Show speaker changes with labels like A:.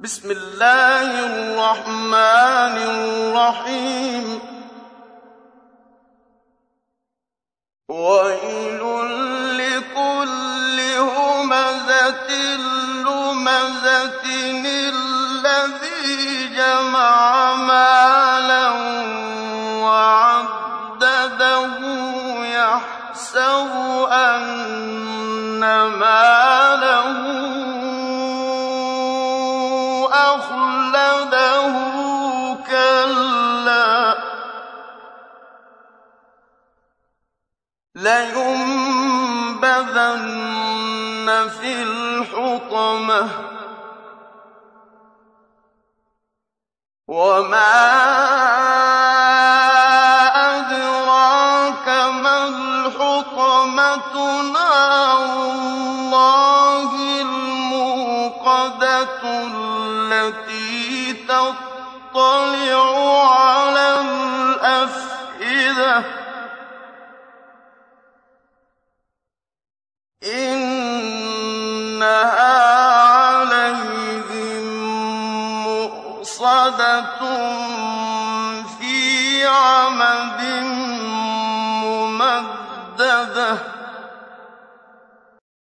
A: بسم الله الرحمن الرحيم. ويل لكل همزة لمزة الذي جمع مالا وعدده يحسب أن أخلده كلا. لينبذن في الحطمة. وما أدراك ما الحطمة نار الله الموقدة. التي تطلع على الأفئدة. إنها عليهم مؤصدة في عمد ممددة.